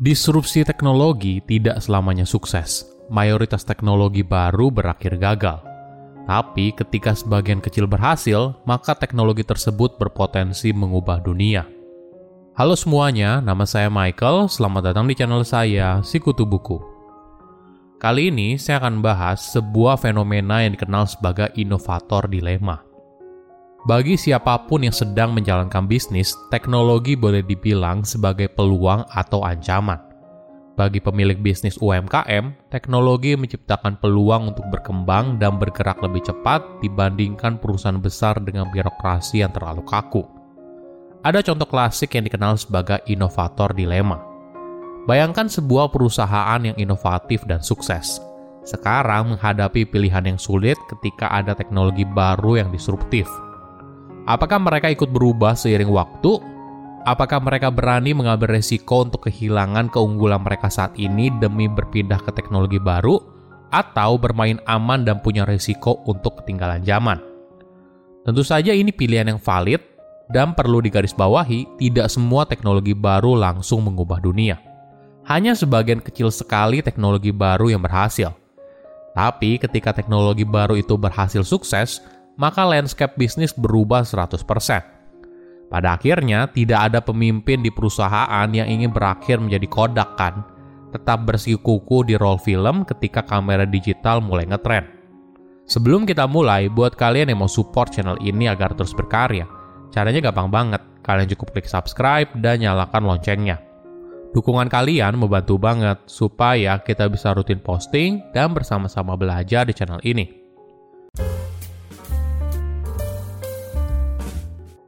Disrupsi teknologi tidak selamanya sukses. Mayoritas teknologi baru berakhir gagal. Tapi ketika sebagian kecil berhasil, maka teknologi tersebut berpotensi mengubah dunia. Halo semuanya, nama saya Michael. Selamat datang di channel saya, Sikutu Buku. Kali ini saya akan bahas sebuah fenomena yang dikenal sebagai inovator dilema. Bagi siapa pun yang sedang menjalankan bisnis, teknologi boleh dibilang sebagai peluang atau ancaman. Bagi pemilik bisnis UMKM, teknologi menciptakan peluang untuk berkembang dan bergerak lebih cepat dibandingkan perusahaan besar dengan birokrasi yang terlalu kaku. Ada contoh klasik yang dikenal sebagai inovator dilema. Bayangkan sebuah perusahaan yang inovatif dan sukses. Sekarang menghadapi pilihan yang sulit ketika ada teknologi baru yang disruptif – Apakah mereka ikut berubah seiring waktu? Apakah mereka berani mengambil resiko untuk kehilangan keunggulan mereka saat ini demi berpindah ke teknologi baru? Atau bermain aman dan punya resiko untuk ketinggalan zaman? Tentu saja ini pilihan yang valid dan perlu digarisbawahi tidak semua teknologi baru langsung mengubah dunia. Hanya sebagian kecil sekali teknologi baru yang berhasil. Tapi ketika teknologi baru itu berhasil sukses, maka landscape bisnis berubah 100%. Pada akhirnya, tidak ada pemimpin di perusahaan yang ingin berakhir menjadi kodak kan, tetap bersikuku di roll film ketika kamera digital mulai ngetren. Sebelum kita mulai, buat kalian yang mau support channel ini agar terus berkarya, caranya gampang banget. Kalian cukup klik subscribe dan nyalakan loncengnya. Dukungan kalian membantu banget supaya kita bisa rutin posting dan bersama-sama belajar di channel ini.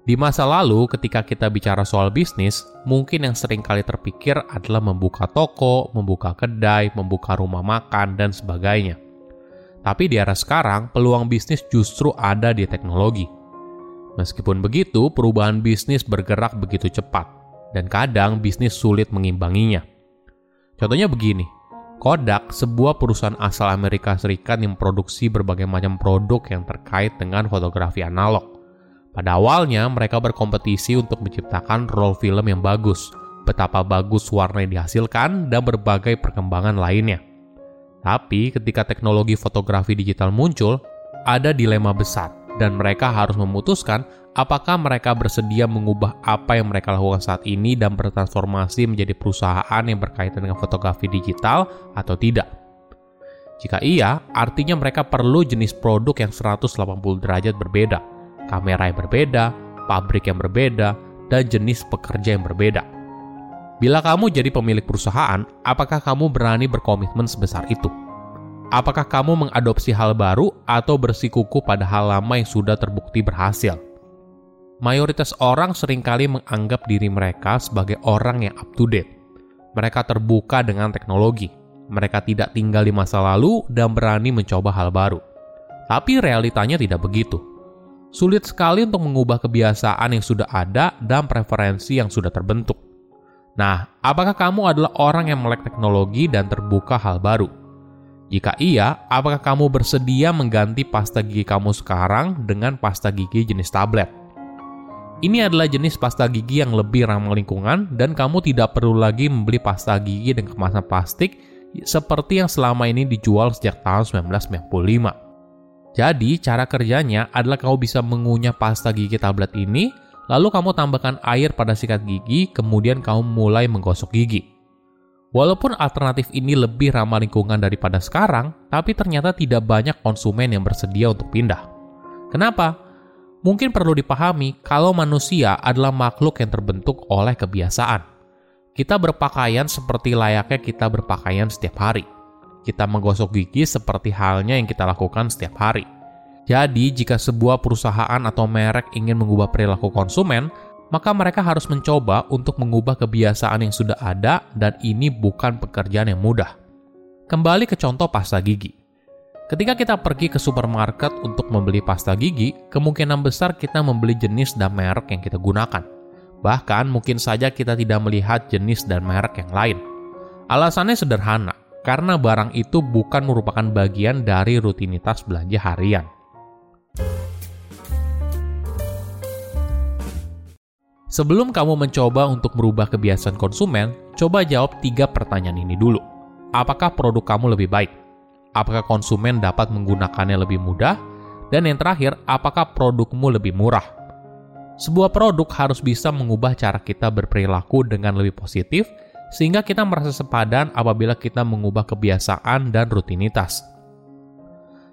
Di masa lalu, ketika kita bicara soal bisnis, mungkin yang sering kali terpikir adalah membuka toko, membuka kedai, membuka rumah makan, dan sebagainya. Tapi di era sekarang, peluang bisnis justru ada di teknologi. Meskipun begitu, perubahan bisnis bergerak begitu cepat, dan kadang bisnis sulit mengimbanginya. Contohnya begini, Kodak, sebuah perusahaan asal Amerika Serikat yang memproduksi berbagai macam produk yang terkait dengan fotografi analog pada awalnya, mereka berkompetisi untuk menciptakan roll film yang bagus, betapa bagus warna yang dihasilkan, dan berbagai perkembangan lainnya. Tapi ketika teknologi fotografi digital muncul, ada dilema besar, dan mereka harus memutuskan apakah mereka bersedia mengubah apa yang mereka lakukan saat ini dan bertransformasi menjadi perusahaan yang berkaitan dengan fotografi digital atau tidak. Jika iya, artinya mereka perlu jenis produk yang 180 derajat berbeda – kamera yang berbeda, pabrik yang berbeda, dan jenis pekerja yang berbeda. Bila kamu jadi pemilik perusahaan, apakah kamu berani berkomitmen sebesar itu? Apakah kamu mengadopsi hal baru atau bersikuku pada hal lama yang sudah terbukti berhasil? Mayoritas orang sering kali menganggap diri mereka sebagai orang yang up to date. Mereka terbuka dengan teknologi. Mereka tidak tinggal di masa lalu dan berani mencoba hal baru. Tapi realitanya tidak begitu sulit sekali untuk mengubah kebiasaan yang sudah ada dan preferensi yang sudah terbentuk. Nah, apakah kamu adalah orang yang melek teknologi dan terbuka hal baru? Jika iya, apakah kamu bersedia mengganti pasta gigi kamu sekarang dengan pasta gigi jenis tablet? Ini adalah jenis pasta gigi yang lebih ramah lingkungan dan kamu tidak perlu lagi membeli pasta gigi dengan kemasan plastik seperti yang selama ini dijual sejak tahun 1995. Jadi, cara kerjanya adalah kamu bisa mengunyah pasta gigi tablet ini, lalu kamu tambahkan air pada sikat gigi, kemudian kamu mulai menggosok gigi. Walaupun alternatif ini lebih ramah lingkungan daripada sekarang, tapi ternyata tidak banyak konsumen yang bersedia untuk pindah. Kenapa? Mungkin perlu dipahami kalau manusia adalah makhluk yang terbentuk oleh kebiasaan. Kita berpakaian seperti layaknya kita berpakaian setiap hari kita menggosok gigi seperti halnya yang kita lakukan setiap hari. Jadi, jika sebuah perusahaan atau merek ingin mengubah perilaku konsumen, maka mereka harus mencoba untuk mengubah kebiasaan yang sudah ada, dan ini bukan pekerjaan yang mudah. Kembali ke contoh pasta gigi. Ketika kita pergi ke supermarket untuk membeli pasta gigi, kemungkinan besar kita membeli jenis dan merek yang kita gunakan. Bahkan mungkin saja kita tidak melihat jenis dan merek yang lain. Alasannya sederhana, karena barang itu bukan merupakan bagian dari rutinitas belanja harian. Sebelum kamu mencoba untuk merubah kebiasaan konsumen, coba jawab tiga pertanyaan ini dulu. Apakah produk kamu lebih baik? Apakah konsumen dapat menggunakannya lebih mudah? Dan yang terakhir, apakah produkmu lebih murah? Sebuah produk harus bisa mengubah cara kita berperilaku dengan lebih positif, sehingga kita merasa sepadan apabila kita mengubah kebiasaan dan rutinitas.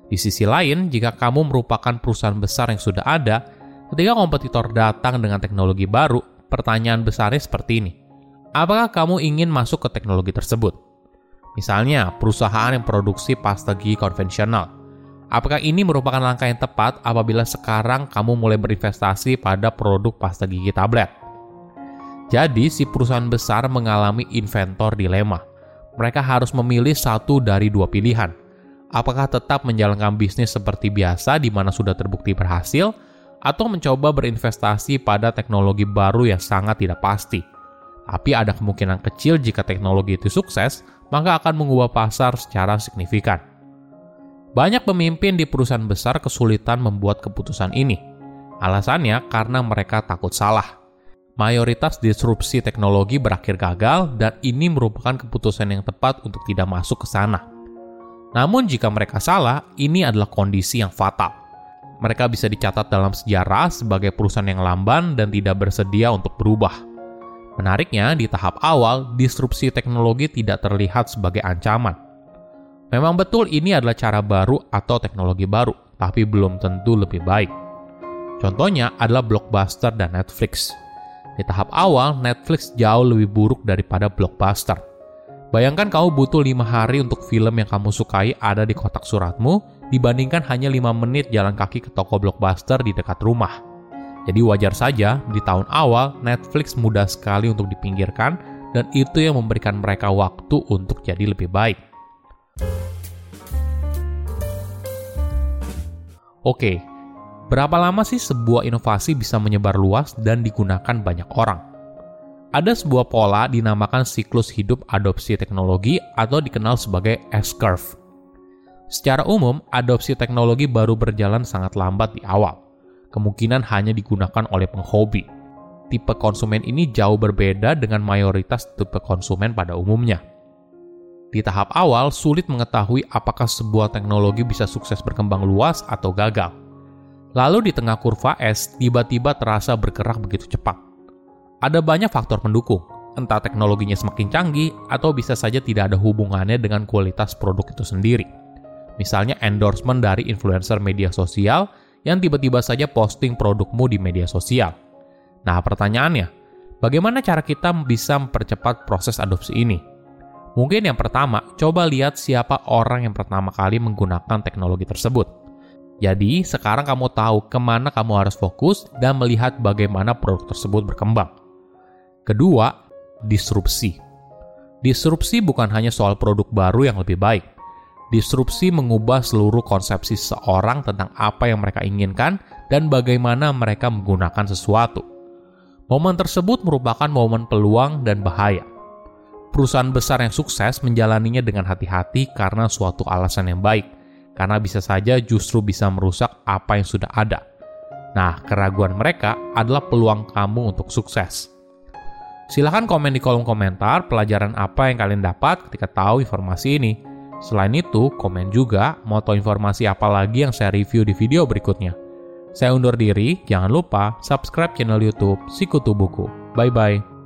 Di sisi lain, jika kamu merupakan perusahaan besar yang sudah ada, Ketika kompetitor datang dengan teknologi baru, pertanyaan besarnya seperti ini. Apakah kamu ingin masuk ke teknologi tersebut? Misalnya, perusahaan yang produksi pasta gigi konvensional. Apakah ini merupakan langkah yang tepat apabila sekarang kamu mulai berinvestasi pada produk pasta gigi tablet? Jadi, si perusahaan besar mengalami inventor dilema. Mereka harus memilih satu dari dua pilihan. Apakah tetap menjalankan bisnis seperti biasa di mana sudah terbukti berhasil, atau mencoba berinvestasi pada teknologi baru yang sangat tidak pasti. Tapi ada kemungkinan kecil jika teknologi itu sukses, maka akan mengubah pasar secara signifikan. Banyak pemimpin di perusahaan besar kesulitan membuat keputusan ini. Alasannya karena mereka takut salah. Mayoritas disrupsi teknologi berakhir gagal dan ini merupakan keputusan yang tepat untuk tidak masuk ke sana. Namun jika mereka salah, ini adalah kondisi yang fatal mereka bisa dicatat dalam sejarah sebagai perusahaan yang lamban dan tidak bersedia untuk berubah. Menariknya, di tahap awal, disrupsi teknologi tidak terlihat sebagai ancaman. Memang betul ini adalah cara baru atau teknologi baru, tapi belum tentu lebih baik. Contohnya adalah Blockbuster dan Netflix. Di tahap awal, Netflix jauh lebih buruk daripada Blockbuster. Bayangkan kamu butuh lima hari untuk film yang kamu sukai ada di kotak suratmu, dibandingkan hanya lima menit jalan kaki ke toko blockbuster di dekat rumah. Jadi wajar saja, di tahun awal, Netflix mudah sekali untuk dipinggirkan, dan itu yang memberikan mereka waktu untuk jadi lebih baik. Oke, berapa lama sih sebuah inovasi bisa menyebar luas dan digunakan banyak orang? Ada sebuah pola dinamakan siklus hidup adopsi teknologi atau dikenal sebagai S-curve. Secara umum, adopsi teknologi baru berjalan sangat lambat di awal. Kemungkinan hanya digunakan oleh penghobi. Tipe konsumen ini jauh berbeda dengan mayoritas tipe konsumen pada umumnya. Di tahap awal, sulit mengetahui apakah sebuah teknologi bisa sukses berkembang luas atau gagal. Lalu di tengah kurva S, tiba-tiba terasa bergerak begitu cepat ada banyak faktor pendukung, entah teknologinya semakin canggih atau bisa saja tidak ada hubungannya dengan kualitas produk itu sendiri. Misalnya endorsement dari influencer media sosial yang tiba-tiba saja posting produkmu di media sosial. Nah, pertanyaannya, bagaimana cara kita bisa mempercepat proses adopsi ini? Mungkin yang pertama, coba lihat siapa orang yang pertama kali menggunakan teknologi tersebut. Jadi, sekarang kamu tahu ke mana kamu harus fokus dan melihat bagaimana produk tersebut berkembang. Kedua, disrupsi. Disrupsi bukan hanya soal produk baru yang lebih baik. Disrupsi mengubah seluruh konsepsi seorang tentang apa yang mereka inginkan dan bagaimana mereka menggunakan sesuatu. Momen tersebut merupakan momen peluang dan bahaya. Perusahaan besar yang sukses menjalaninya dengan hati-hati karena suatu alasan yang baik, karena bisa saja justru bisa merusak apa yang sudah ada. Nah, keraguan mereka adalah peluang kamu untuk sukses. Silahkan komen di kolom komentar pelajaran apa yang kalian dapat ketika tahu informasi ini. Selain itu, komen juga tahu informasi apa lagi yang saya review di video berikutnya. Saya undur diri, jangan lupa subscribe channel YouTube Sikutu Buku. Bye-bye.